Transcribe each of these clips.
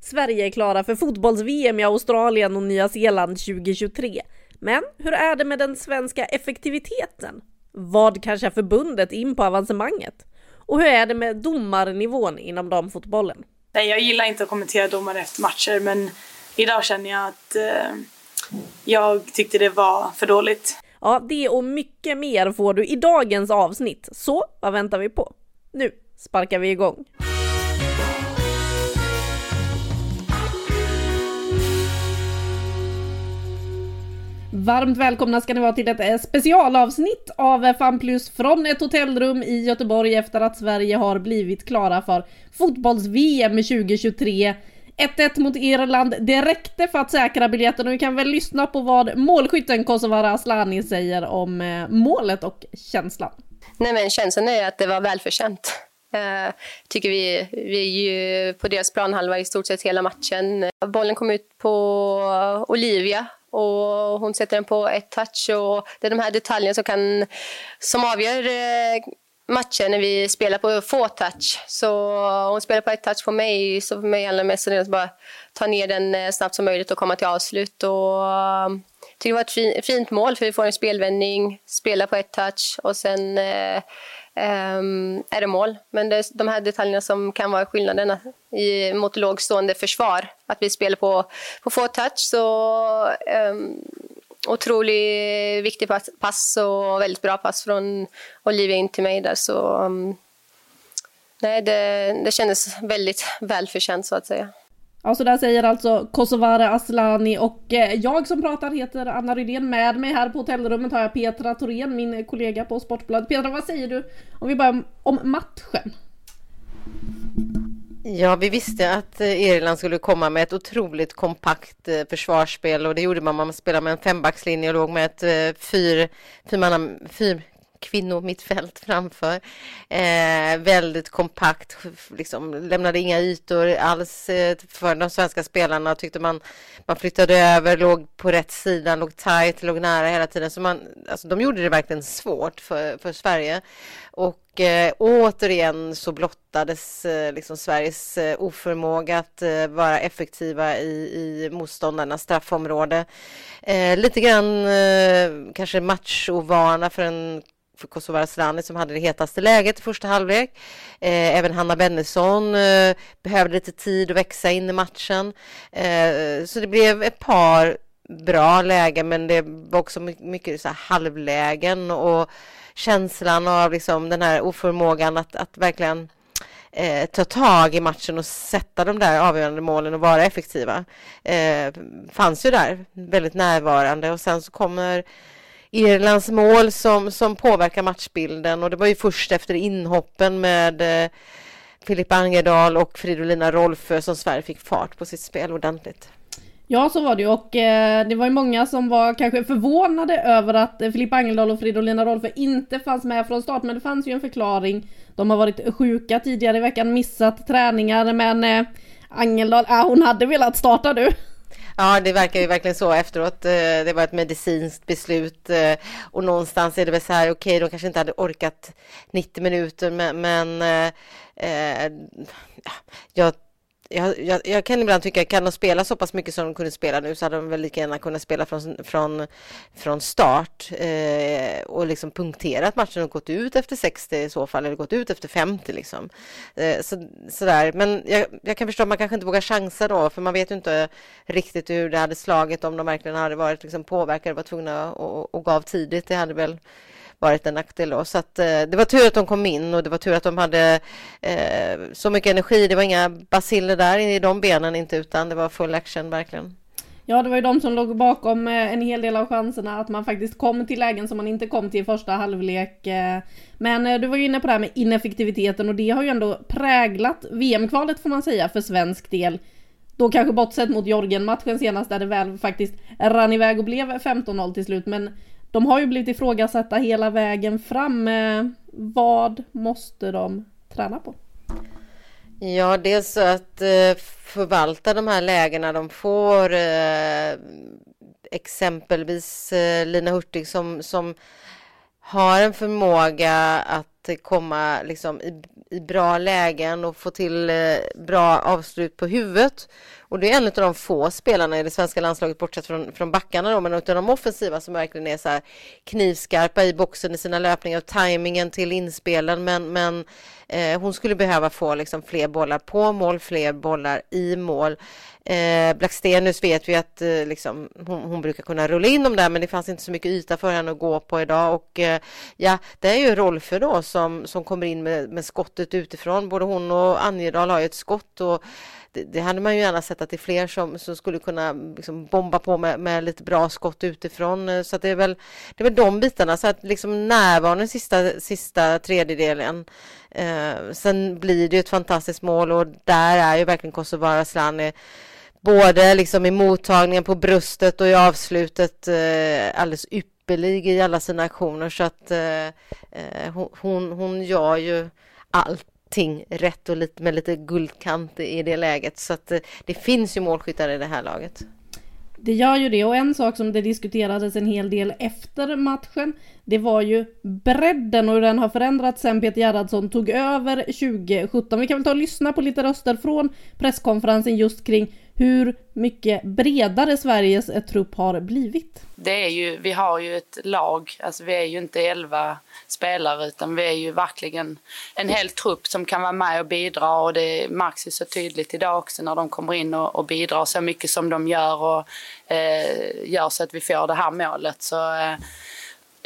Sverige är klara för fotbolls-VM i Australien och Nya Zeeland 2023. Men hur är det med den svenska effektiviteten? Vad kanske förbundet in på avancemanget? Och hur är det med domarnivån inom damfotbollen? Nej, jag gillar inte att kommentera domare efter matcher men idag känner jag att eh, jag tyckte det var för dåligt. Ja, det och mycket mer får du i dagens avsnitt. Så vad väntar vi på? Nu sparkar vi igång. Varmt välkomna ska ni vara till ett eh, specialavsnitt av eh, Fan Plus från ett hotellrum i Göteborg efter att Sverige har blivit klara för fotbolls-VM 2023. 1-1 mot Irland, det räckte för att säkra biljetten och vi kan väl lyssna på vad målskytten Kosovare Asllani säger om eh, målet och känslan. Nej men känslan är att det var välförtjänt. Uh, tycker vi, vi är ju på deras planhalva i stort sett hela matchen. Bollen kom ut på Olivia och hon sätter den på ett touch och det är de här detaljerna som, kan, som avgör eh, matchen när vi spelar på få touch. Så hon spelar på ett touch på mig, så för mig handlar det mest om att bara ta ner den eh, snabbt som möjligt och komma till avslut. Och, jag tycker det var ett fint mål för vi får en spelvändning, spelar på ett touch och sen eh, Ehm, är det mål. Men det är de här detaljerna som kan vara skillnaden i, mot lågstående försvar. Att vi spelar på, på få touch. Så, ehm, um, otroligt viktig pass, pass och väldigt bra pass från Olivia in till mig där. Så, um, nej, det, det kändes väldigt välförtjänt så att säga. Ja, så där säger alltså Kosovare Aslani och eh, jag som pratar heter Anna Rydén. Med mig här på hotellrummet har jag Petra Thorén, min kollega på Sportbladet. Petra, vad säger du om vi börjar om matchen? Ja, vi visste att eh, Irland skulle komma med ett otroligt kompakt eh, försvarsspel och det gjorde man. Man spelade med en fembackslinje och låg med ett fyr, fyrmanna, fyr, kvinnomittfält framför. Eh, väldigt kompakt, liksom, lämnade inga ytor alls eh, för de svenska spelarna. Tyckte man, man flyttade över, låg på rätt sida, låg tight, låg nära hela tiden. Så man, alltså, de gjorde det verkligen svårt för, för Sverige. Och eh, återigen så blottades eh, liksom Sveriges eh, oförmåga att eh, vara effektiva i, i motståndarnas straffområde. Eh, lite grann eh, kanske matchovana för en för Kosovare Asllani som hade det hetaste läget i första halvlek. Eh, även Hanna Bennison eh, behövde lite tid att växa in i matchen. Eh, så det blev ett par bra lägen men det var också mycket så här halvlägen och känslan av liksom den här oförmågan att, att verkligen eh, ta tag i matchen och sätta de där avgörande målen och vara effektiva. Eh, fanns ju där, väldigt närvarande och sen så kommer Irlands mål som, som påverkar matchbilden och det var ju först efter inhoppen med eh, Filip Angerdal och Fridolina Rolfö som Sverige fick fart på sitt spel ordentligt. Ja, så var det ju och eh, det var ju många som var kanske förvånade över att eh, Filippa Angeldal och Fridolina Rolfö inte fanns med från start, men det fanns ju en förklaring. De har varit sjuka tidigare i veckan, missat träningar, men eh, Angeldal, eh, ah, hon hade velat starta du. Ja, det verkar ju verkligen så efteråt. Eh, det var ett medicinskt beslut eh, och någonstans är det väl så här, okej, okay, de kanske inte hade orkat 90 minuter, men, men eh, eh jag jag, jag, jag, kan ibland tycka, kan de spela så pass mycket som de kunde spela nu så hade de väl lika gärna kunnat spela från, från, från start eh, och liksom punkterat matchen och gått ut efter 60 i så fall, eller gått ut efter 50 liksom. Eh, så, sådär. Men jag, jag, kan förstå att man kanske inte vågar chansa då, för man vet ju inte riktigt hur det hade slagit om de verkligen hade varit liksom påverkade, var tvungna och, och gav tidigt. Det hade väl varit en nackdel då. Så att, eh, det var tur att de kom in och det var tur att de hade eh, så mycket energi. Det var inga basiller där i de benen inte utan det var full action verkligen. Ja, det var ju de som låg bakom eh, en hel del av chanserna att man faktiskt kom till lägen som man inte kom till i första halvlek. Eh. Men eh, du var ju inne på det här med ineffektiviteten och det har ju ändå präglat VM-kvalet får man säga för svensk del. Då kanske bortsett mot Jorgen-matchen senast där det väl faktiskt rann iväg och blev 15-0 till slut. Men de har ju blivit ifrågasatta hela vägen fram. Eh, vad måste de träna på? Ja, dels att eh, förvalta de här lägena de får. Eh, exempelvis Lina Hurtig som, som har en förmåga att komma liksom i, i bra lägen och få till eh, bra avslut på huvudet. Och det är en av de få spelarna i det svenska landslaget, bortsett från, från backarna då, men av de offensiva som verkligen är så här knivskarpa i boxen i sina löpningar och tajmingen till inspelen. Men, men eh, hon skulle behöva få liksom fler bollar på mål, fler bollar i mål. Eh, Blackstenius vet vi att eh, liksom, hon, hon, brukar kunna rulla in dem där men det fanns inte så mycket yta för henne att gå på idag och eh, ja, det är ju Rolfö då som, som kommer in med, med skottet utifrån. Både hon och Anjedal har ju ett skott och det, det, hade man ju gärna sett att det är fler som, som skulle kunna liksom bomba på med, med lite bra skott utifrån. Eh, så det är väl det är väl de bitarna. Så att liksom närvaron sista, sista tredjedelen. Eh, sen blir det ju ett fantastiskt mål och där är ju verkligen Kosovare Asllani både liksom i mottagningen på bröstet och i avslutet eh, alldeles ypperlig i alla sina aktioner så att eh, eh hon, hon gör ju allting rätt och lite, med lite guldkant i det läget. Så att eh, det finns ju målskyttar i det här laget. Det gör ju det och en sak som det diskuterades en hel del efter matchen det var ju bredden och hur den har förändrats sen Peter Gerhardsson tog över 2017. Vi kan väl ta och lyssna på lite röster från presskonferensen just kring hur mycket bredare Sveriges eh, trupp har blivit. Det är ju, vi har ju ett lag, alltså vi är ju inte elva spelare utan vi är ju verkligen en hel trupp som kan vara med och bidra och det märks ju så tydligt idag också när de kommer in och, och bidrar så mycket som de gör och eh, gör så att vi får det här målet. Så, eh,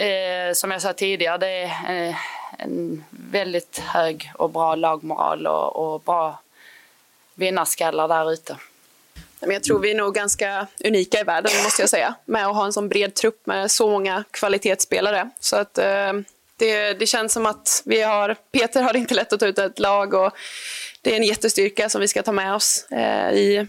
eh, som jag sa tidigare, det är eh, en väldigt hög och bra lagmoral och, och bra vinnarskallar där ute. Jag tror vi är nog ganska unika i världen måste jag säga med att ha en sån bred trupp med så många kvalitetsspelare. Så att eh, det, det känns som att vi har, Peter har det inte lätt att ta ut ett lag och det är en jättestyrka som vi ska ta med oss eh, i,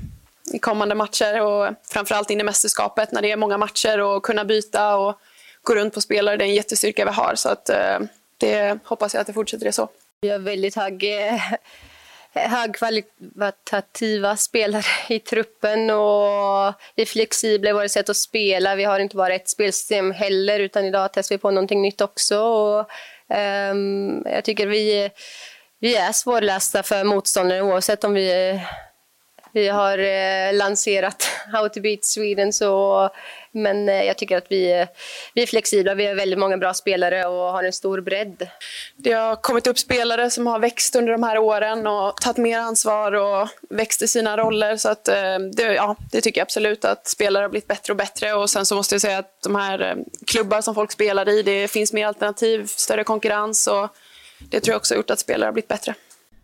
i kommande matcher och framförallt in i mästerskapet när det är många matcher och kunna byta och gå runt på spelare. Det är en jättestyrka vi har så att eh, det hoppas jag att det fortsätter det så. Vi har väldigt hög högkvalitativa spelare i truppen och vi är flexibla i vårt sätt att spela. Vi har inte bara ett spelsystem heller utan idag testar vi på någonting nytt också. Och, um, jag tycker vi, vi är svårlästa för motståndare oavsett om vi vi har uh, lanserat How to beat Sweden, så, men eh, jag tycker att vi, vi är flexibla. Vi har väldigt många bra spelare och har en stor bredd. Det har kommit upp spelare som har växt under de här åren och tagit mer ansvar och växt i sina roller. Så att, eh, det, ja, det tycker jag absolut att spelare har blivit bättre och bättre. Och sen så måste jag säga att de här eh, klubbar som folk spelar i, det finns mer alternativ, större konkurrens och det tror jag också har gjort att spelare har blivit bättre.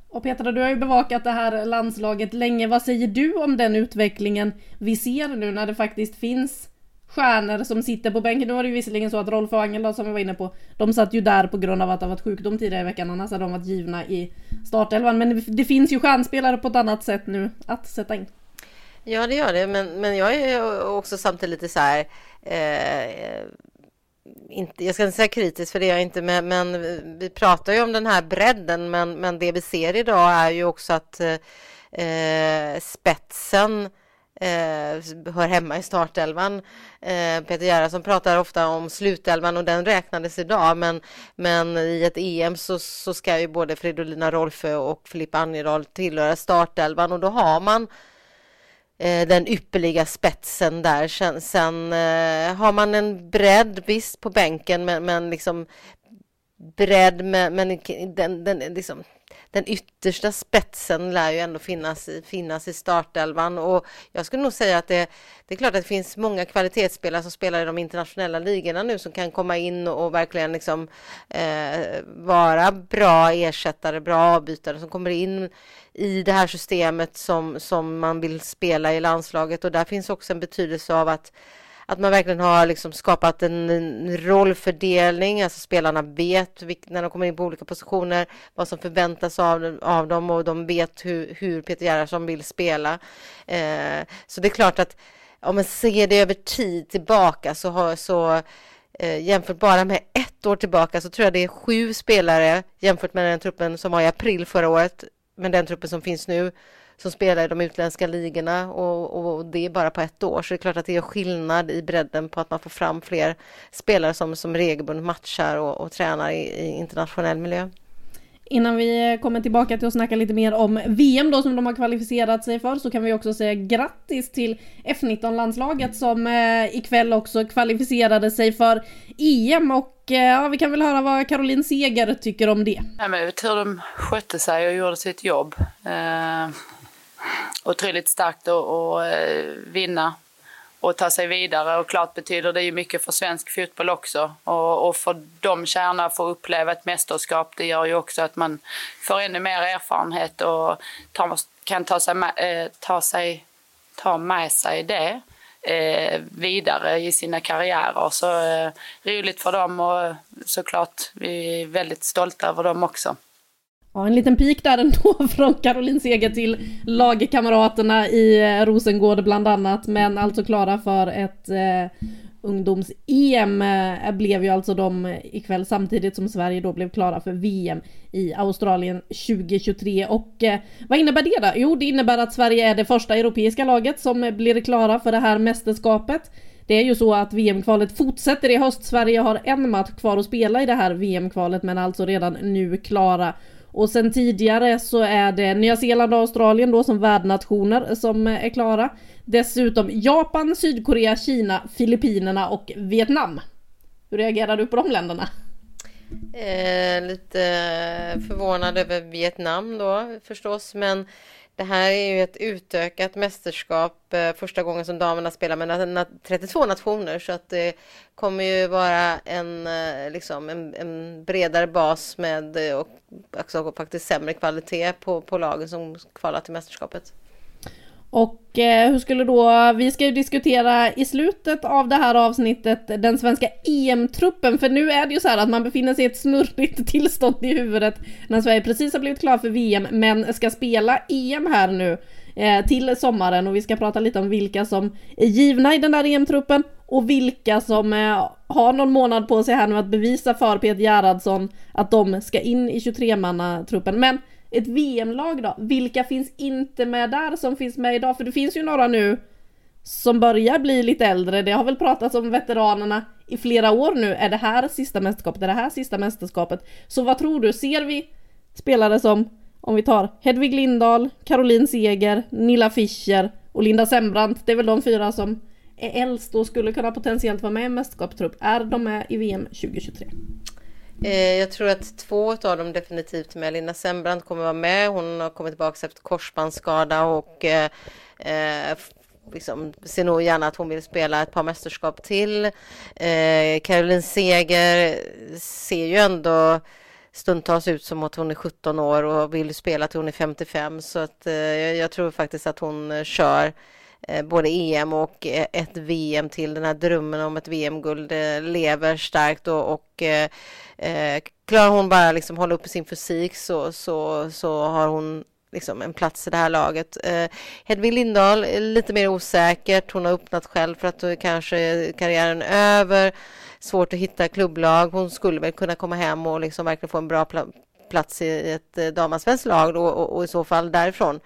Och Petra, du har ju bevakat det här landslaget länge. Vad säger du om den utvecklingen vi ser nu när det faktiskt finns stjärnor som sitter på bänken? Nu var det ju visserligen så att Rolf och Angel som vi var inne på, de satt ju där på grund av att det varit sjukdom tidigare i veckan, annars hade de varit givna i startelvan. Men det finns ju stjärnspelare på ett annat sätt nu att sätta in. Ja, det gör det, men, men jag är också samtidigt lite så här eh, inte, jag ska inte säga kritisk för det är jag inte, men, men vi pratar ju om den här bredden, men, men det vi ser idag är ju också att eh, spetsen eh, hör hemma i startelvan. Eh, Peter Gerhardsson pratar ofta om slutelvan och den räknades idag, men, men i ett EM så, så ska ju både Fridolina Rolfö och Filippa Anjedal tillhöra startelvan och då har man eh, den ypperliga spetsen där. Sen, sen eh, har man en bredd, visst, på bänken, men, men liksom bredd, men, men den, den, liksom, den yttersta spetsen lär ju ändå finnas, finnas i startelvan. Och jag skulle nog säga att det, det är klart att det finns många kvalitetsspelare som spelar i de internationella ligorna nu som kan komma in och verkligen liksom eh, vara bra ersättare, bra avbytare som kommer in i det här systemet som, som man vill spela i landslaget. Och där finns också en betydelse av att att man verkligen har liksom skapat en, en rollfördelning, alltså spelarna vet när de kommer in på olika positioner vad som förväntas av, av dem och de vet hur, hur Peter Gerhardsson vill spela. Eh, så det är klart att om man ser det över tid tillbaka så, har, så eh, jämfört bara med ett år tillbaka så tror jag det är sju spelare jämfört med den truppen som var i april förra året med den truppen som finns nu som spelar i de utländska ligorna och, och, det är bara på ett år. Så det är klart att det gör skillnad i bredden på att man får fram fler spelare som, som regelbundet matchar och, och tränar i, i internationell miljö. Innan vi kommer tillbaka till att snacka lite mer om VM då som de har kvalificerat sig för så kan vi också säga grattis till F19-landslaget som eh, ikväll också kvalificerade sig för EM och eh, ja, vi kan väl höra vad Caroline Seger tycker om det. Ja, men jag hur de skötte sig och gjorde sitt jobb. Eh, otroligt starkt att, att eh, vinna och ta sig vidare. Och klart betyder det ju mycket för svensk fotboll också. Och, och för de kärna att få uppleva ett mästerskap, det gör ju också att man får ännu mer erfarenhet och tar, kan ta, sig, eh, ta, sig, ta med sig det eh, vidare i sina karriärer. Så eh, roligt för dem och såklart vi är väldigt stolta över dem också. Ja, en liten pik där ändå från Caroline Seger till lagkamraterna i eh, Rosengård bland annat, men alltså klara för ett eh, ungdoms-EM eh, blev ju alltså de eh, ikväll samtidigt som Sverige då blev klara för VM i Australien 2023. Och eh, vad innebär det då? Jo, det innebär att Sverige är det första europeiska laget som eh, blir klara för det här mästerskapet. Det är ju så att VM-kvalet fortsätter i höst. Sverige har en match kvar att spela i det här VM-kvalet men alltså redan nu klara och sen tidigare så är det Nya Zeeland och Australien då som värdnationer som eh, är klara. Dessutom Japan, Sydkorea, Kina, Filippinerna och Vietnam. Hur reagerar du på de länderna? Eh, lite förvånad över Vietnam då förstås, men det här är ju ett utökat mästerskap, eh, första gången som damerna spelar med 32 nationer så att det kommer ju vara en, eh, liksom, en, en bredare bas med eh, och också faktiskt sämre kvalitet på, på lagen som kvalar till mästerskapet. Och eh, hur skulle då, vi ska ju diskutera i slutet av det här avsnittet den svenska EM-truppen, för nu är det ju så här att man befinner sig i ett snurrigt tillstånd i huvudet när Sverige precis har blivit klar för VM, men ska spela EM här nu eh, till sommaren och vi ska prata lite om vilka som är givna i den där EM-truppen och vilka som eh, har någon månad på sig här nu att bevisa för Peter Gerhardsson att de ska in i 23-mannatruppen. Men ett VM-lag då? Vilka finns inte med där som finns med idag? För det finns ju några nu som börjar bli lite äldre. Det har väl pratats om veteranerna i flera år nu. Är det här sista mästerskapet? Är det här sista mästerskapet? Så vad tror du? Ser vi spelare som, om vi tar Hedvig Lindahl, Caroline Seger, Nilla Fischer och Linda Sembrant. Det är väl de fyra som är äldst och skulle kunna potentiellt vara med i mästerskapstrupp. Är de med i VM 2023? Eh, jag tror att två av dem definitivt med. Linda Sembrant kommer vara med. Hon har kommit tillbaka efter korsbandsskada och eh, eh liksom, ser nog gärna att hon vill spela ett par mästerskap till. Eh, Caroline Seger ser ju ändå stundtals ut som att hon är 17 år och vill spela till hon är 55 så att eh, jag tror faktiskt att hon eh, kör Eh, Eh, både EM och eh, ett VM till. Den här drömmen om ett VM-guld eh, lever starkt och, och eh, klarar hon bara liksom hålla uppe sin fysik så, så, så har hon liksom en plats i det här laget. Eh, Hedvig Lindahl är lite mer osäkert. Hon har öppnat själv för att kanske karriären är över. Svårt att hitta klubblag. Hon skulle väl kunna komma hem och liksom verkligen få en bra plats i ett damallsvenskt lag och, och, och, i så fall därifrån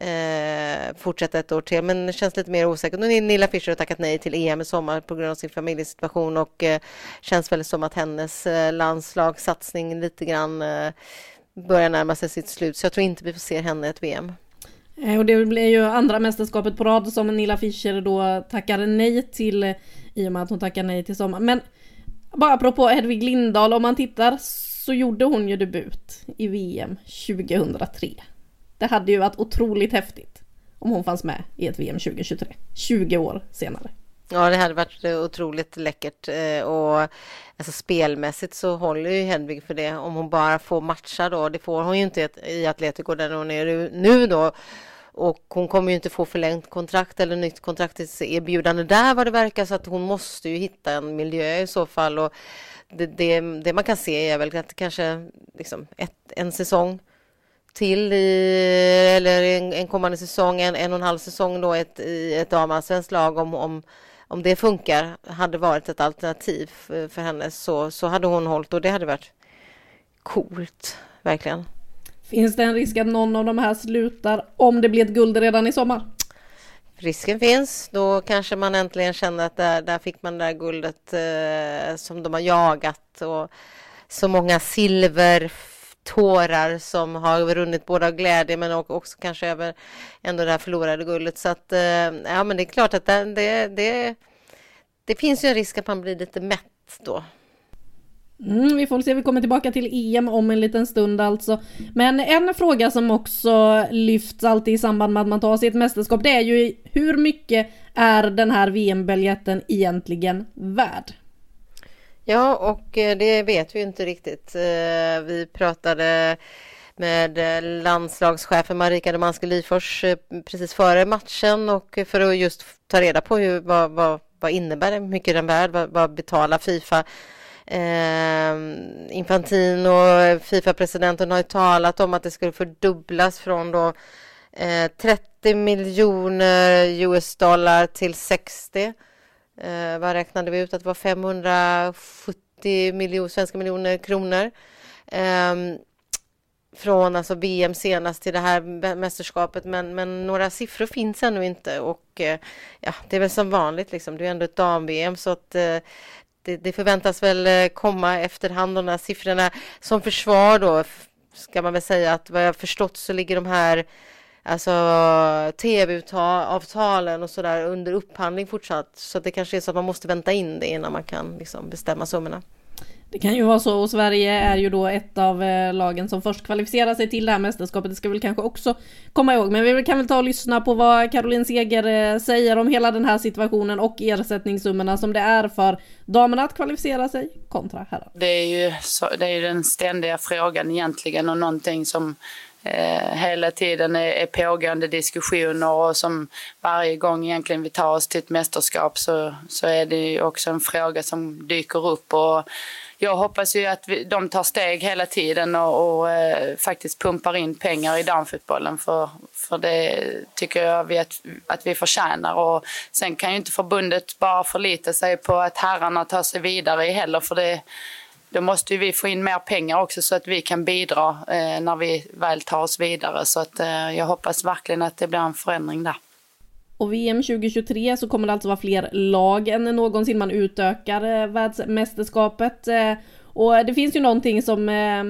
eh, fortsätta ett år till, men det känns lite mer osäkert. Nu Nilla Fischer har tackat nej till EM i sommar på grund av sin familjesituation och eh, känns väl som att hennes eh, landslagssatsning lite grann eh, börjar närma sig sitt slut, så jag tror inte vi får se henne i ett VM. Eh, och det blir ju andra mästerskapet på rad som Nilla Fischer då tackar nej till eh, i och med att hon tackar nej till sommar. Men bara apropå Hedvig Lindahl, om man tittar så gjorde hon ju debut i VM 2003. Det hade ju varit otroligt häftigt om hon fanns med i ett VM 2023, 20 år senare. Ja, det hade varit eh, otroligt läckert eh, och alltså spelmässigt så håller ju Hedvig för det om hon bara får matcha då. Det får hon ju inte i Atletico där hon är nu då. Och hon kommer ju inte få förlängt kontrakt eller nytt kontraktserbjudande där vad det verkar så att hon måste ju hitta en miljö i så fall. Och det, det, det man kan se är väl att kanske liksom ett, en säsong till i, eller en, en kommande säsong, en, en och en halv säsong då ett, i ett damallsvenskt lag om, om om det funkar, hade varit ett alternativ för henne så, så hade hon hållit och det hade varit coolt, verkligen. Finns det en risk att någon av de här slutar om det blir ett guld redan i sommar? Risken finns. Då kanske man äntligen känner att där, där fick man det där guldet eh, som de har jagat och så många silver tårar som har runnit både av glädje men också kanske över ändå det här förlorade guldet. Så att, eh, ja men det är klart att det, det, det, det finns ju en risk att man blir lite mätt då. Mm, vi får se, vi kommer tillbaka till EM om en liten stund alltså. Men en fråga som också lyfts alltid i samband med att man tar sig ett mästerskap, det är ju hur mycket är den här VM-biljetten egentligen värd? Ja, och eh, det vet vi inte riktigt. Eh, vi pratade med eh, landslagschefen Marika Domanski Lyfors precis före matchen och för att just ta reda på hur, vad, vad, vad innebär det, hur mycket den värd, vad, vad betalar Fifa Eh, Infantino, Fifa-presidenten, har ju talat om att det skulle fördubblas från då eh, 30 miljoner US-dollar till 60. Eh, vad räknade vi ut att det var 570 miljoner, svenska miljoner kronor. Eh, från alltså VM senast till det här mästerskapet men, men några siffror finns ännu inte och eh, ja, det är väl som vanligt liksom. Det är ändå ett dam-VM så att eh, det, det, förväntas väl eh, komma efterhand de här siffrorna. Som försvar då ska man väl säga att vad jag förstått så ligger de här alltså tv-avtalen och sådär under upphandling fortsatt. Så det kanske är så att man måste vänta in det innan man kan liksom bestämma summorna. Det kan ju vara så och Sverige är ju då ett av eh, lagen som först kvalificerar sig till det här mästerskapet. Det ska vi väl kanske också komma ihåg. Men vi kan väl ta och lyssna på vad Caroline Seger eh, säger om hela den här situationen och ersättningssummorna som det är för damerna att kvalificera sig kontra herrar. Det är ju, så, det är ju den ständiga frågan egentligen och någonting som eh, hela tiden är, är pågående diskussioner och som varje gång egentligen vi tar oss till ett mästerskap så, så är det ju också en fråga som dyker upp. Och jag hoppas ju att vi, de tar steg hela tiden och, och eh, faktiskt pumpar in pengar i damfotbollen för, för det tycker jag vi att, att vi förtjänar. Och sen kan ju inte förbundet bara förlita sig på att herrarna tar sig vidare heller för det då måste vi få in mer pengar också så att vi kan bidra eh, när vi väl tar oss vidare. Så att, eh, jag hoppas verkligen att det blir en förändring där. Och VM 2023 så kommer det alltså vara fler lag än någonsin. Man utökar eh, världsmästerskapet. Eh, och det finns ju någonting som eh,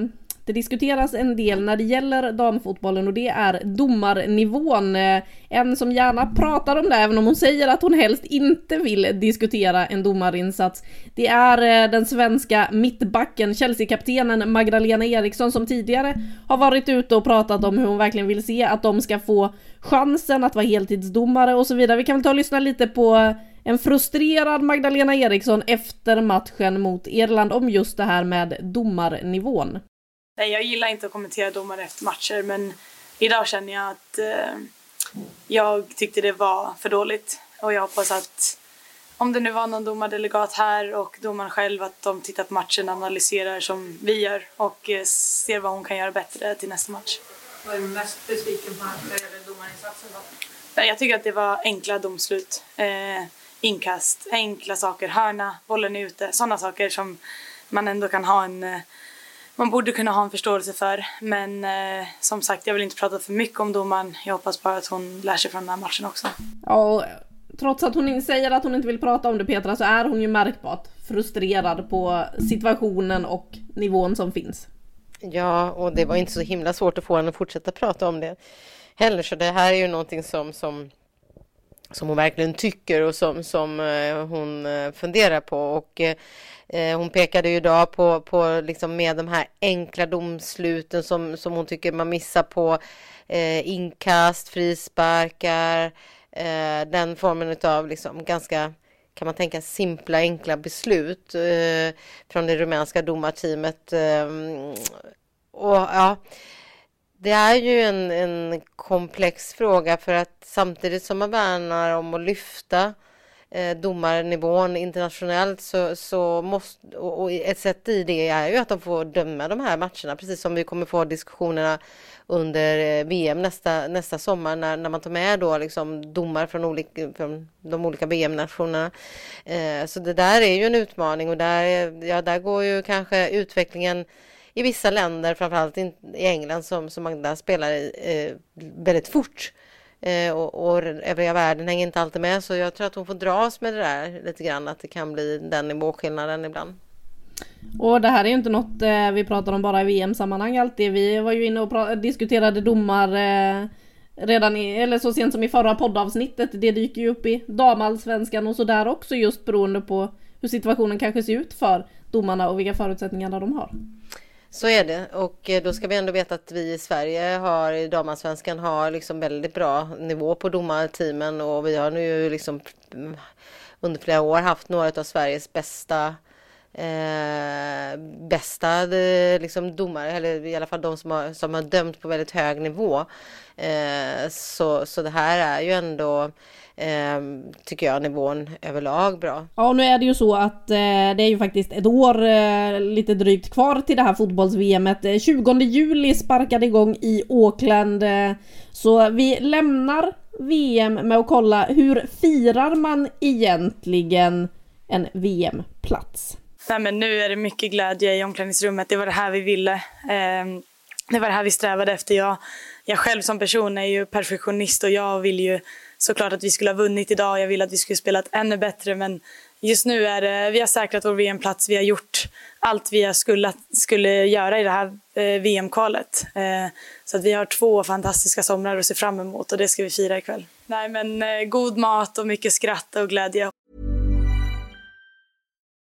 det diskuteras en del när det gäller damfotbollen och det är domarnivån. Eh, en som gärna pratar om det, även om hon säger att hon helst inte vill diskutera en domarinsats. Det är eh, den svenska mittbacken, Chelsea-kaptenen Magdalena Eriksson som tidigare har varit ute och pratat om hur hon verkligen vill se att de ska få chansen att vara heltidsdomare och så vidare. Vi kan väl ta och lyssna lite på en frustrerad Magdalena Eriksson efter matchen mot Irland om just det här med domarnivån. Nej, jag gillar inte att kommentera domare efter matcher men idag känner jag att eh, jag tyckte det var för dåligt och jag hoppas att om det nu var någon domardelegat här och domaren själv att de tittar på matchen och analyserar som vi gör och eh, ser vad hon kan göra bättre till nästa match. Vad är du mest besviken på när det gäller domarinsatsen då? Jag tycker att det var enkla domslut. Eh, inkast, enkla saker, hörna, bollen är ute, sådana saker som man ändå kan ha en eh, man borde kunna ha en förståelse för. Men eh, som sagt, jag vill inte prata för mycket om domaren. Jag hoppas bara att hon lär sig från den här matchen också. Ja, trots att hon säger att hon inte vill prata om det Petra, så är hon ju märkbart frustrerad på situationen och nivån som finns. Ja, och det var inte så himla svårt att få henne att fortsätta prata om det heller, så det här är ju någonting som, som som hon verkligen tycker och som, som eh, hon eh, funderar på. Och eh, eh hon pekade ju idag på, på liksom med de här enkla domsluten som, som hon tycker man missar på eh, inkast, frisparkar, eh, den formen av liksom ganska kan man tänka simpla enkla beslut eh, från det rumänska domarteamet. Ehm, och ja, det är ju en, en komplex fråga för att samtidigt som man värnar om att lyfta eh, domarnivån internationellt så, så måste, och, och ett sätt i det är ju att de får döma de här matcherna, precis som vi kommer få diskussionerna under eh, VM nästa, nästa sommar när, när man tar med då liksom domar från, olika, från de olika VM-nationerna. Eh, så det där är ju en utmaning och där, ja, där går ju kanske utvecklingen i vissa länder, framförallt i England som, som Magda spelar i, eh, väldigt fort. Eh, och, och övriga världen hänger inte alltid med så jag tror att hon får dras med det där lite grann att det kan bli den nivåskillnaden ibland. Och det här är ju inte något eh, vi pratar om bara i VM-sammanhang alltid. Vi var ju inne och diskuterade domar eh, redan i, eller så sent som i förra poddavsnittet. Det dyker ju upp i damallsvenskan och sådär också just beroende på hur situationen kanske ser ut för domarna och vilka förutsättningar de har. Så är det. Och eh, då ska vi ändå veta att vi i Sverige har i damallsvenskan har liksom väldigt bra nivå på domarteamen. Och vi har nu liksom mm, under flera år haft några av Sveriges bästa eh, bästa eh, liksom domare, eller i alla fall de som har, som har dömt på väldigt hög nivå. Eh, så, så det här är ju ändå eh, tycker jag nivån överlag bra. Ja, nu är det ju så att eh, det är ju faktiskt ett år eh, lite drygt kvar till det här fotbolls-VMet. 20 eh, juli sparkade igång i Auckland. Eh, så vi lämnar VM med att kolla hur firar man egentligen en VM-plats? Nej, men nu är det mycket glädje i omklädningsrummet. Det var det här vi ville. Eh, det var det här vi strävade efter. Jag, jag själv som person är ju perfektionist och jag vill ju såklart att vi skulle ha vunnit idag. Jag vill att vi skulle spelat ännu bättre men just nu är det, vi har säkrat vår VM-plats. Vi har gjort allt vi skulle, skulle göra i det här eh, VM-kvalet. Eh, så att vi har två fantastiska somrar att se fram emot och det ska vi fira ikväll. Nej men eh, god mat och mycket skratt och glädje.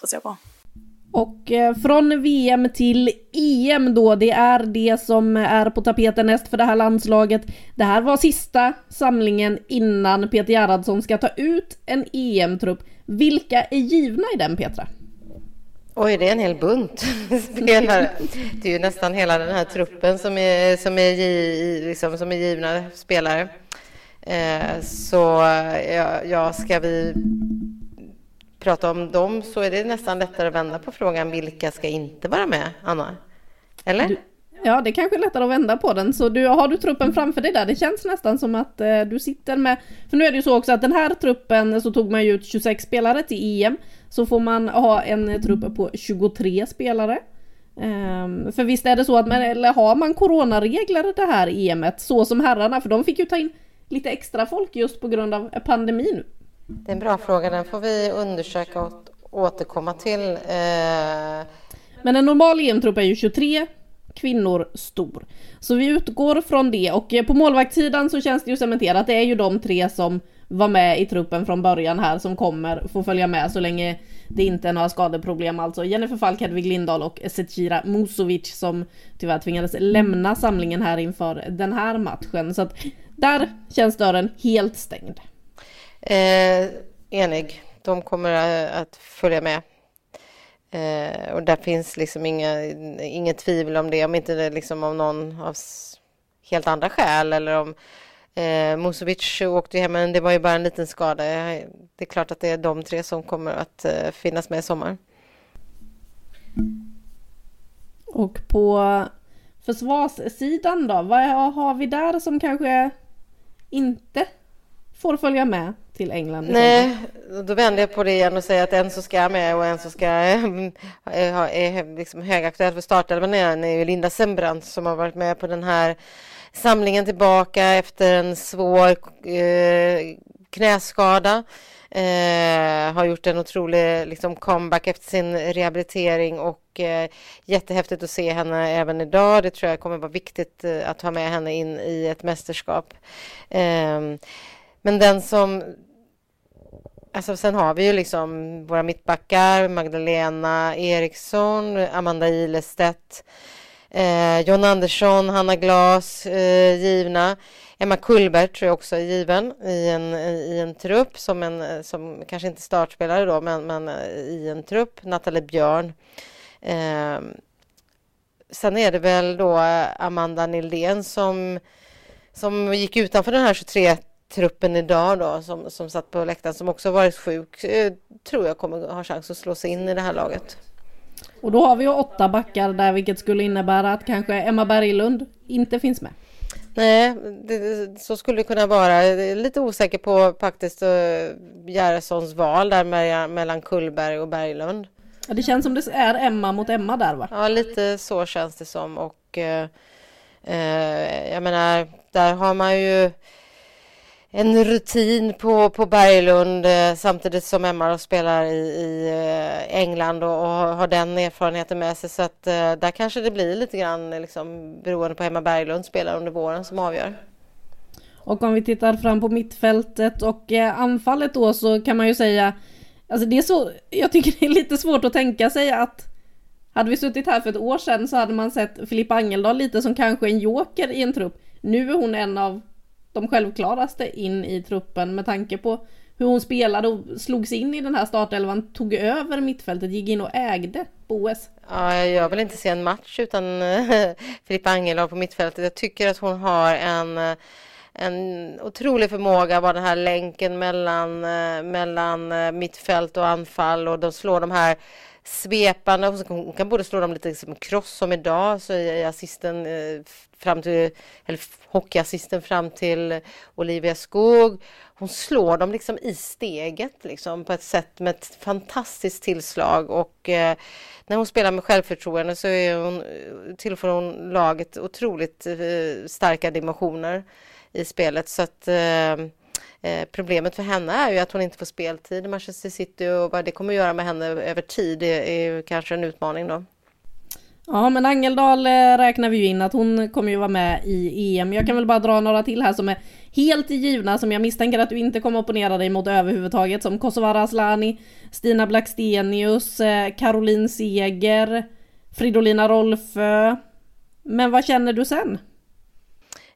Får se på. Och eh, från VM till EM då, det är det som är på tapeten näst för det här landslaget. Det här var sista samlingen innan Peter Gerhardsson ska ta ut en EM-trupp. Vilka är givna i den Petra? Oj, det är en hel bunt spelare. Det är ju nästan hela den här truppen som är, som är, liksom, som är givna spelare. Eh, så ja, ja, ska vi prata om dem så är det nästan lättare att vända på frågan vilka ska inte vara med, Anna? Eller? Du, ja, det är kanske är lättare att vända på den. Så du, har du truppen framför dig där? Det känns nästan som att eh, du sitter med... För nu är det ju så också att den här truppen eh, så tog man ju ut 26 spelare till EM. Så får man ha en eh, trupp på 23 spelare. Um, för visst är det så att man, eller har man coronaregler det här EMet så som herrarna? För de fick ju ta in lite extra folk just på grund av eh, pandemin. Det är en bra fråga, den får vi undersöka och återkomma till. Eh, Men en normal EM-trupp är ju 23 kvinnor stor. Så vi utgår från det och eh, på målvaktssidan så känns det ju cementerat. Det är ju de tre som var med i truppen från början här som kommer få följa med så länge det inte är några skadeproblem. Alltså Jennifer Falk, Hedvig Lindahl och Zecira Musovic som tyvärr tvingades lämna samlingen här inför den här matchen. Så att där känns dörren helt stängd. Eh, enig. De kommer eh, att följa med. Eh, och där finns liksom inga, inget tvivel om det, om inte det liksom av någon av helt andra skäl eller om eh, Musovic åkte hem, men det var ju bara en liten skada. Det är klart att det är de tre som kommer att eh, finnas med i sommar. Och på försvarssidan då, vad har vi där som kanske inte får följa med till England. Nej, då vänder jag på det igen och säger att en som ska med och en som ska är, är liksom högaktuell för startelvan är ju Linda Sembrant som har varit med på den här samlingen tillbaka efter en svår eh, knäskada. Eh, har gjort en otrolig liksom, comeback efter sin rehabilitering och eh, jättehäftigt att se henne även idag. Det tror jag kommer vara viktigt eh, att ha med henne in i ett mästerskap. Men den som Alltså sen har vi ju liksom våra mittbackar, Magdalena Eriksson, Amanda Ilestedt, eh, John Andersson, Hanna Glas, eh, givna. Emma Kullberg tror jag också är given i en, i en trupp som, en, som kanske inte startspelare då, men, men eh, i en trupp. Nathalie Björn. Eh, sen är det väl då Amanda Nildén som, som gick utanför den här 23 truppen idag då som, som satt på läktaren som också varit sjuk eh, tror jag kommer ha chans att slå sig in i det här laget. Och då har vi ju åtta backar där vilket skulle innebära att kanske Emma Berglund inte finns med. Nej, det, så skulle det kunna vara. Jag är lite osäker på faktiskt uh, Gerhardssons val där mellan Kullberg och Berglund. Ja, det känns som det är Emma mot Emma där va? Ja, lite så känns det som och uh, uh, jag menar, där har man ju en rutin på, på Berglund eh, samtidigt som Emma spelar i, i eh, England och, och, har den erfarenheten med sig. Så att eh, där kanske det blir lite grann liksom, beroende på Emma Berglund spelar under våren som avgör. Och om vi tittar fram på mittfältet och eh, anfallet då så kan man ju säga Alltså det är så, jag tycker det är lite svårt att tänka sig att hade vi suttit här för ett år sedan så hade man sett Filippa Angeldal lite som kanske en joker i en trupp. Nu är hon en av de självklaraste in i truppen med tanke på hur hon spelade och slogs in i den här startelvan, tog över mittfältet, gick in och ägde Boes. Ja, jag vill inte se en match utan eh, Filippa Angelau på mittfältet. Jag tycker att hon har en eh, en otrolig förmåga att vara den här länken mellan, eh, mellan mittfält och anfall och de slår de här svepande. Hon kan både slå dem lite som kross som idag så är assisten eh, fram till, eller hockeyassisten fram till Olivia Skog. Hon slår dem liksom i steget liksom på ett sätt med ett fantastiskt tillslag och eh, när hon spelar med självförtroende så är hon, eh, tillför hon laget otroligt eh, starka dimensioner i spelet så att eh, Eh, problemet för henne är ju att hon inte får speltid i Manchester City och vad det kommer att göra med henne över tid är, ju kanske en utmaning då. Ja men Angeldal eh, räknar vi ju in att hon kommer ju vara med i EM. Jag kan väl bara dra några till här som är helt givna som jag misstänker att du inte kommer opponera dig mot överhuvudtaget som Kosovare Aslani, Stina Blackstenius, eh, Caroline Seger, Fridolina Rolfö. Men vad känner du sen?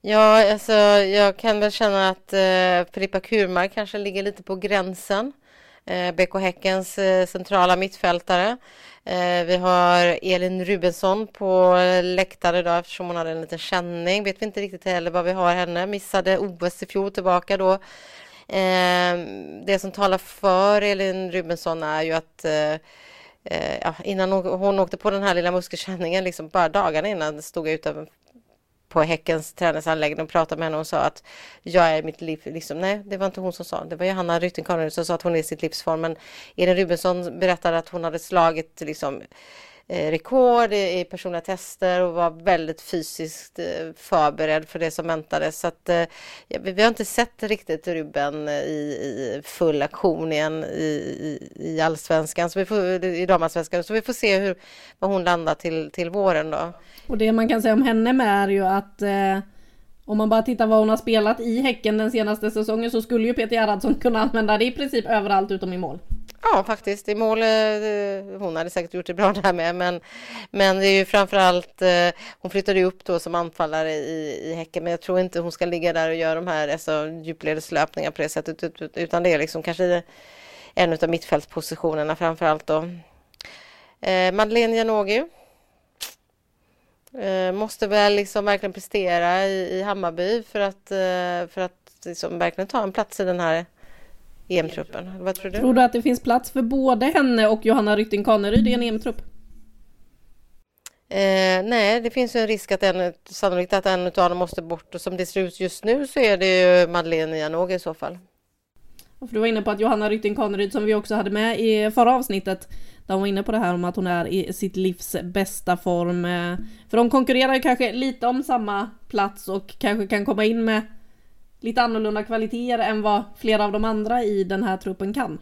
Ja, alltså jag kan väl känna att eh, Filippa Kurmark kanske ligger lite på gränsen. Eh, BK Häckens eh, centrala mittfältare. Eh, vi har Elin Rubensson på läktaren idag eftersom hon hade en liten känning. Vet vi inte riktigt heller vad vi har henne. Missade OS i fjol tillbaka då. Eh, det som talar för Elin Rubensson är ju att eh, eh, ja, innan hon, hon åkte på den här lilla muskelkänningen, liksom bara dagarna innan stod jag utanför på Häckens träningsanläggning och pratade med henne. Och sa att jag är mitt liv, liksom, nej det var inte hon som sa, det var Johanna Rytting som sa att hon är i sitt livsform. Men Elin Rubensson berättade att hon hade slagit liksom, Eh, rekord i personliga tester och var väldigt fysiskt eh, förberedd för det som väntade. Så att, eh, ja, vi har inte sett riktigt Ruben i, full aktion igen i, i, allsvenskan, så vi får, i damallsvenskan. Så vi får se hur, var hon landar till, till våren då. Och det man kan säga om henne med är ju att eh, om man bara tittar vad hon har spelat i Häcken den senaste säsongen så skulle ju Peter Gerhardsson kunna använda det i princip överallt utom i mål. Ja, faktiskt. I mål, eh, hon hade säkert gjort det bra där med, men, men det är ju framförallt, eh, hon flyttade upp då som anfallare i, i Häcken, men jag tror inte hon ska ligga där och göra de här alltså, djupledeslöpningar på det sättet, utan det är liksom kanske en av mittfältspositionerna framförallt då. Eh, Madeleine Janogy eh, måste väl liksom verkligen prestera i, i Hammarby för att, för att liksom verkligen ta en plats i den här EM-truppen? Vad tror du? Tror du att det finns plats för både henne och Johanna Rytting Kaneryd i en EM-trupp? Eh, nej, det finns ju en risk att en, sannolikt att en av dem måste bort och som det ser ut just nu så är det ju Madeleine Janogy i så fall. Och för du var inne på att Johanna Rytting Kaneryd som vi också hade med i förra avsnittet där hon var inne på det här om att hon är i sitt livs bästa form. eh, För de konkurrerar ju kanske lite om samma plats och kanske kan komma in med lite annorlunda kvaliteter än vad flera av de andra i den här truppen kan.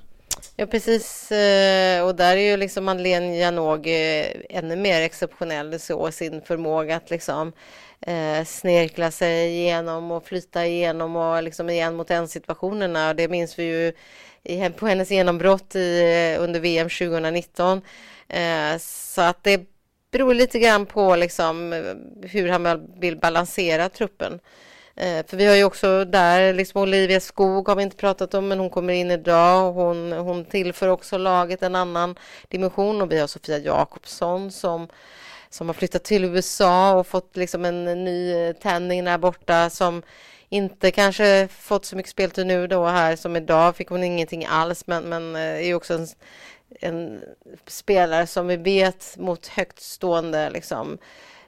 Ja, precis. Eh, och där är ju liksom Madeleine Janogy eh, ännu mer exceptionell så sin förmåga att liksom eh, snirkla sig igenom och flyta igenom och liksom igen mot en situationerna. Det minns vi ju i, på hennes genombrott i, eh, under VM 2019. Eh, så att det beror lite grann på liksom hur han vill balansera truppen. Eh, För vi har ju också där, liksom Olivia Skog har vi inte pratat om, men hon kommer in idag och hon, hon tillför också laget en annan dimension. Och vi har Sofia Jakobsson som, som har flyttat till USA och fått liksom en ny eh, tändning där borta som inte kanske fått så mycket speltid nu då här som idag. Fick hon ingenting alls men, men eh, är ju också en, en spelare som vi vet mot högt stående liksom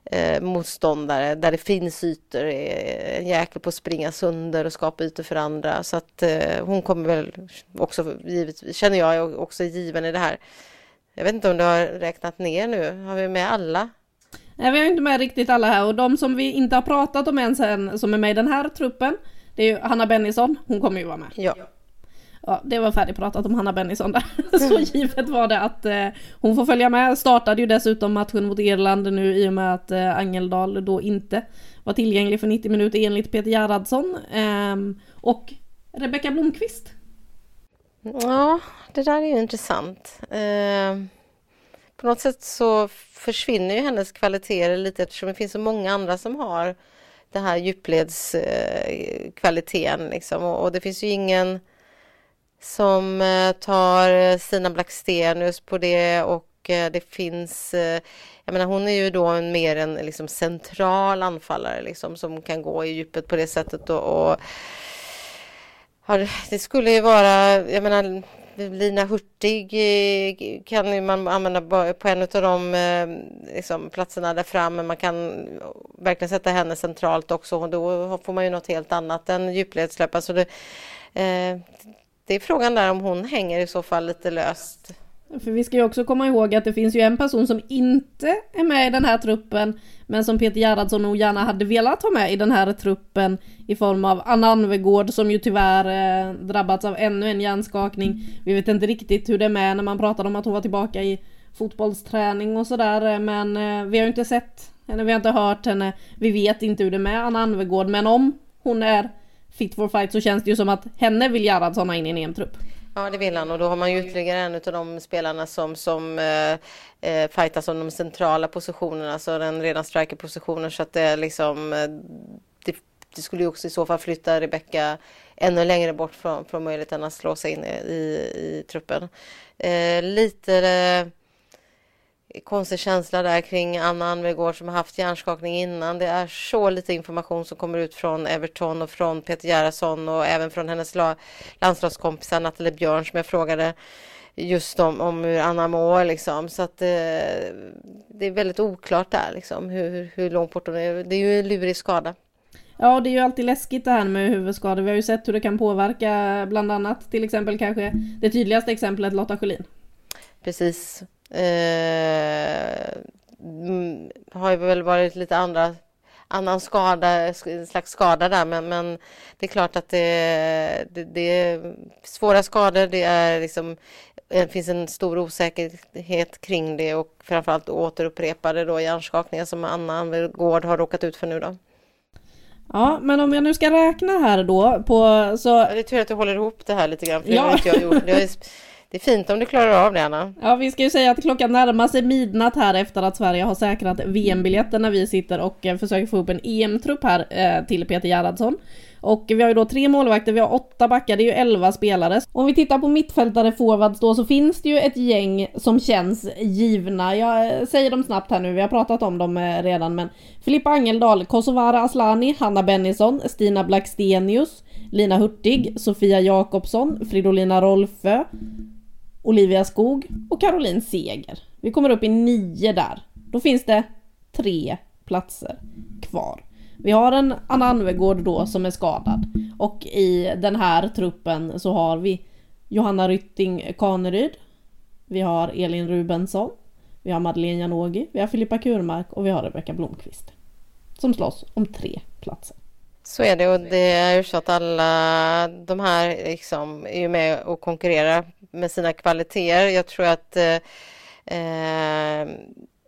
eh, motståndare där det finns ytor, är en jäkel på att springa sönder och skapa ytor för andra. Så att eh, hon kommer väl också, givet, känner jag, också given i det här. Jag vet inte om du har räknat ner nu, har vi med alla? Nej, vi har ju inte med riktigt alla här och de som vi inte har pratat om än sen som är med i den här truppen det är ju Hanna Bennison, hon kommer ju vara med. Ja. Ja, det var färdigpratat om Hanna Bennison där. Så givet var det att eh, hon får följa med. Startade ju dessutom matchen mot Irland nu i och med att eh, Angeldal då inte var tillgänglig för 90 minuter enligt Peter Gerhardsson. Eh, och Rebecka Blomqvist. Ja, det där är ju intressant. Eh, på något sätt så försvinner ju hennes kvaliteter lite eftersom det finns så många andra som har den här djupledskvaliteten liksom. och, och det finns ju ingen som eh, tar eh, Stina Blackstenius på det och eh, det finns jag menar hon är ju då en mer en liksom central anfallare liksom som kan gå i djupet på det sättet och, och det skulle ju vara, jag menar Lina Hurtig kan man använda på en av de liksom, platserna där framme. Man kan verkligen sätta henne centralt också och då får man ju något helt annat än djupledslöpare. Så det, eh, det är frågan där om hon hänger i så fall lite löst. För vi ska ju också komma ihåg att det finns ju en person som inte är med i den här truppen men som Peter Gerhardsson nog gärna hade velat ha med i den här truppen i form av Anna Anvegård som ju tyvärr eh, drabbats av ännu en hjärnskakning. Vi vet inte riktigt hur det är med när man pratar om att hon var tillbaka i fotbollsträning och sådär eh, men eh, vi har ju inte sett henne, vi har inte hört henne, vi vet inte hur det är med Anna Anvegård men om hon är fit for fight så känns det ju som att henne vill Gerhardsson ha in i en EM-trupp. Ja, det vill han och då har man ju ytterligare en av de spelarna som, som eh, eh, fightas om de centrala positionerna, alltså den redan strikerpositionen så att det är liksom eh, det, det, skulle ju också i så fall flytta Rebecka ännu längre bort från, från möjligheten att slå sig in i, i truppen. Eh, lite eh, konstig känsla där kring Anna Anvegård som har haft hjärnskakning innan. Det är så lite information som kommer ut från Everton och från Peter Gerhardsson och även från hennes landslagskompisar Nathalie Björn som jag frågade just om, om hur Anna mår liksom. Så att eh, det är väldigt oklart där liksom hur, hur långt bort hon är. Det är ju en lurig skada. Ja, det är ju alltid läskigt det här med huvudskador. Vi har ju sett hur det kan påverka bland annat till exempel kanske det tydligaste exemplet Lotta Schelin. Precis. Eh, har ju väl varit lite andra annan skada, slags skada där men, men det är klart att det, det, det är svåra skador. Det är liksom, det finns en stor osäkerhet kring det och framförallt återupprepade då hjärnskakningar som Anna Gård har råkat ut för nu då. Ja, men om jag nu ska räkna här då på så... Det är tur att du håller ihop det här lite grann för ja. det har inte jag gjort. Det är, fint om du klarar av det Anna. Ja, vi ska ju säga att klockan närmar sig midnatt här efter att Sverige har säkrat VM-biljetten när vi sitter och eh, försöker få upp en EM-trupp här eh, till Peter Gerhardsson. Och vi har ju då tre målvakter, vi har åtta backar, det är ju elva spelare. Om vi tittar på mittfältare forwards då så finns det ju ett gäng som känns givna. Jag eh, säger dem snabbt här nu, vi har pratat om dem eh, redan men Filippa Angeldal, Kosovare Aslani, Hanna Bennison, Stina Blackstenius, Lina Hurtig, Sofia Jakobsson, Fridolina Rolfö, Olivia Skog och Caroline Seger. Vi kommer upp i nio där. Då finns det tre platser kvar. Vi har en Anna Anvegård då som är skadad och i den här truppen så har vi Johanna Rytting Kaneryd. Vi har Elin Rubensson. Vi har Madeleine Janogy, vi har Filippa Kurmark och vi har Rebecka Blomqvist. Som slåss om tre platser. Så är det och det är ju så att alla de här liksom är ju med och konkurrerar med sina kvaliteter. Jag tror att eh, eh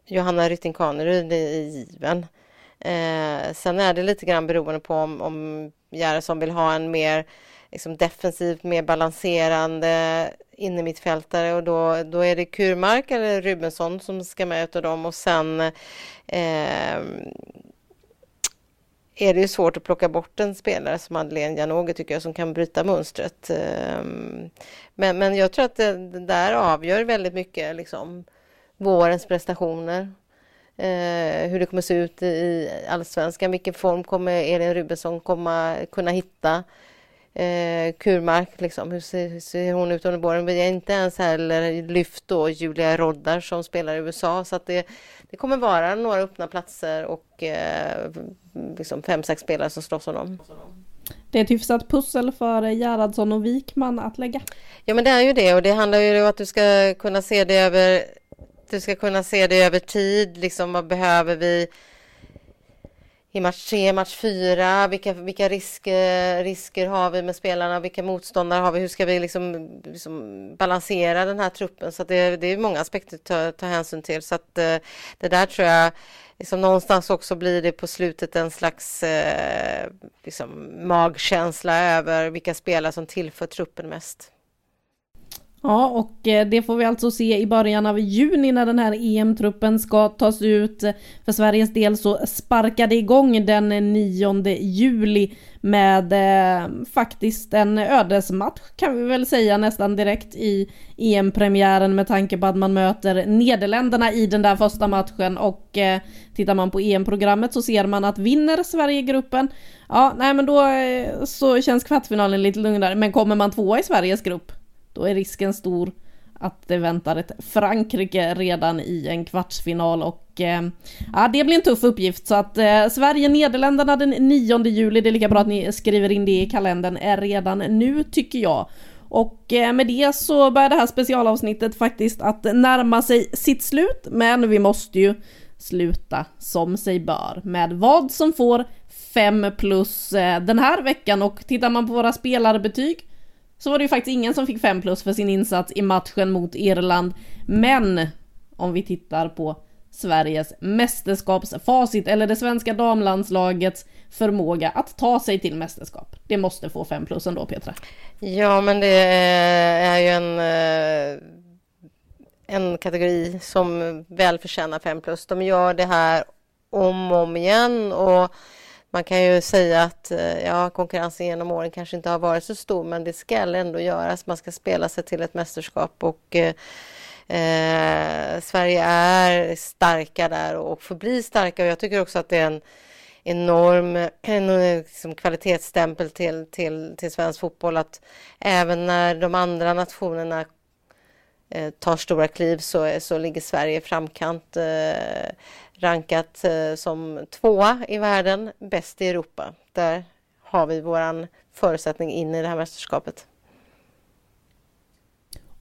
Johanna Rytting Kaneryd är given. Eh, sen är det lite grann beroende på om, om Gerhardsson vill ha en mer liksom defensivt, mer balanserande innermittfältare och då, då är det Kurmark eller Rubensson som ska med utav dem och sen eh, är det ju svårt att plocka bort en spelare som Madeleine Janogy tycker jag som kan bryta mönstret. Ehm, men, men jag tror att det, det där avgör väldigt mycket liksom vårens prestationer. Eh, hur det kommer se ut i allsvenskan, vilken form kommer Elin Rubensson komma kunna hitta? Eh, Kurmark, liksom, hur ser, hur ser hon ut under våren? Vi har inte ens heller lyft då Julia Roddar som spelar i USA så att det, det kommer vara några öppna platser och eh, liksom fem, sex spelare som slåss om dem. Det är ett hyfsat pussel för Gerhardsson och Wikman att lägga. Ja men det är ju det och det handlar ju om att du ska kunna se det över du ska kunna se det över tid, liksom vad behöver vi i match tre, match fyra, vilka, vilka risker, risker har vi med spelarna, vilka motståndare har vi, hur ska vi liksom, liksom balansera den här truppen? Så det, det är många aspekter att ta, ta hänsyn till. Så att eh, det där tror jag, liksom någonstans också blir det på slutet en slags eh, liksom magkänsla över vilka spelare som tillför truppen mest. Ja, och eh, det får vi alltså se i början av juni när den här EM-truppen ska tas ut. För Sveriges del så sparkade igång den 9 juli med eh, faktiskt en ödesmatch kan vi väl säga nästan direkt i EM-premiären med tanke på att man möter Nederländerna i den där första matchen. Och eh, tittar man på EM-programmet så ser man att vinner Sverige gruppen, ja nej men då eh, så känns kvartsfinalen lite lugnare, men kommer man tvåa i Sveriges grupp? Då är risken stor att det väntar ett Frankrike redan i en kvartsfinal och eh, ja, det blir en tuff uppgift. Så att eh, Sverige-Nederländerna den 9 juli, det är lika bra att ni skriver in det i kalendern, är redan nu tycker jag. Och eh, med det så börjar det här specialavsnittet faktiskt att närma sig sitt slut, men vi måste ju sluta som sig bör. Med vad som får 5 plus eh, den här veckan. Och tittar man på våra spelarbetyg så var det ju faktiskt ingen som fick 5 plus för sin insats i matchen mot Irland. Men om vi tittar på Sveriges mästerskapsfacit eller det svenska damlandslagets förmåga att ta sig till mästerskap. Det måste få 5 plus ändå Petra. Ja, men det är ju en, eh, en kategori som väl förtjänar 5 plus. De gör det här om och om igen och man kan ju säga att eh, ja, konkurrensen genom åren kanske inte har varit så stor men det ska ändå göras. Man ska spela sig till ett mästerskap och eh, eh Sverige är starka där och förblir starka och jag tycker också att det är en enorm en, eh, liksom, kvalitetsstämpel till, till, till svensk fotboll att även när de andra nationerna eh, tar stora kliv så, så ligger Sverige i framkant. Eh, rankat eh, som tvåa i världen, bäst i Europa. Där har vi våran förutsättning in i det här mästerskapet.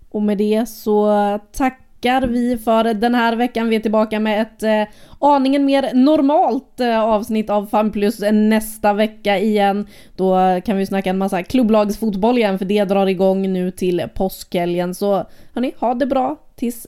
Och med det så tackar vi för den här veckan. Vi är tillbaka med ett eh, aningen mer normalt eh, avsnitt av Fan Plus nästa vecka igen. Då kan vi snacka en massa klubblagsfotboll igen för det drar igång nu till påskhelgen. Så hörni, ha det bra tills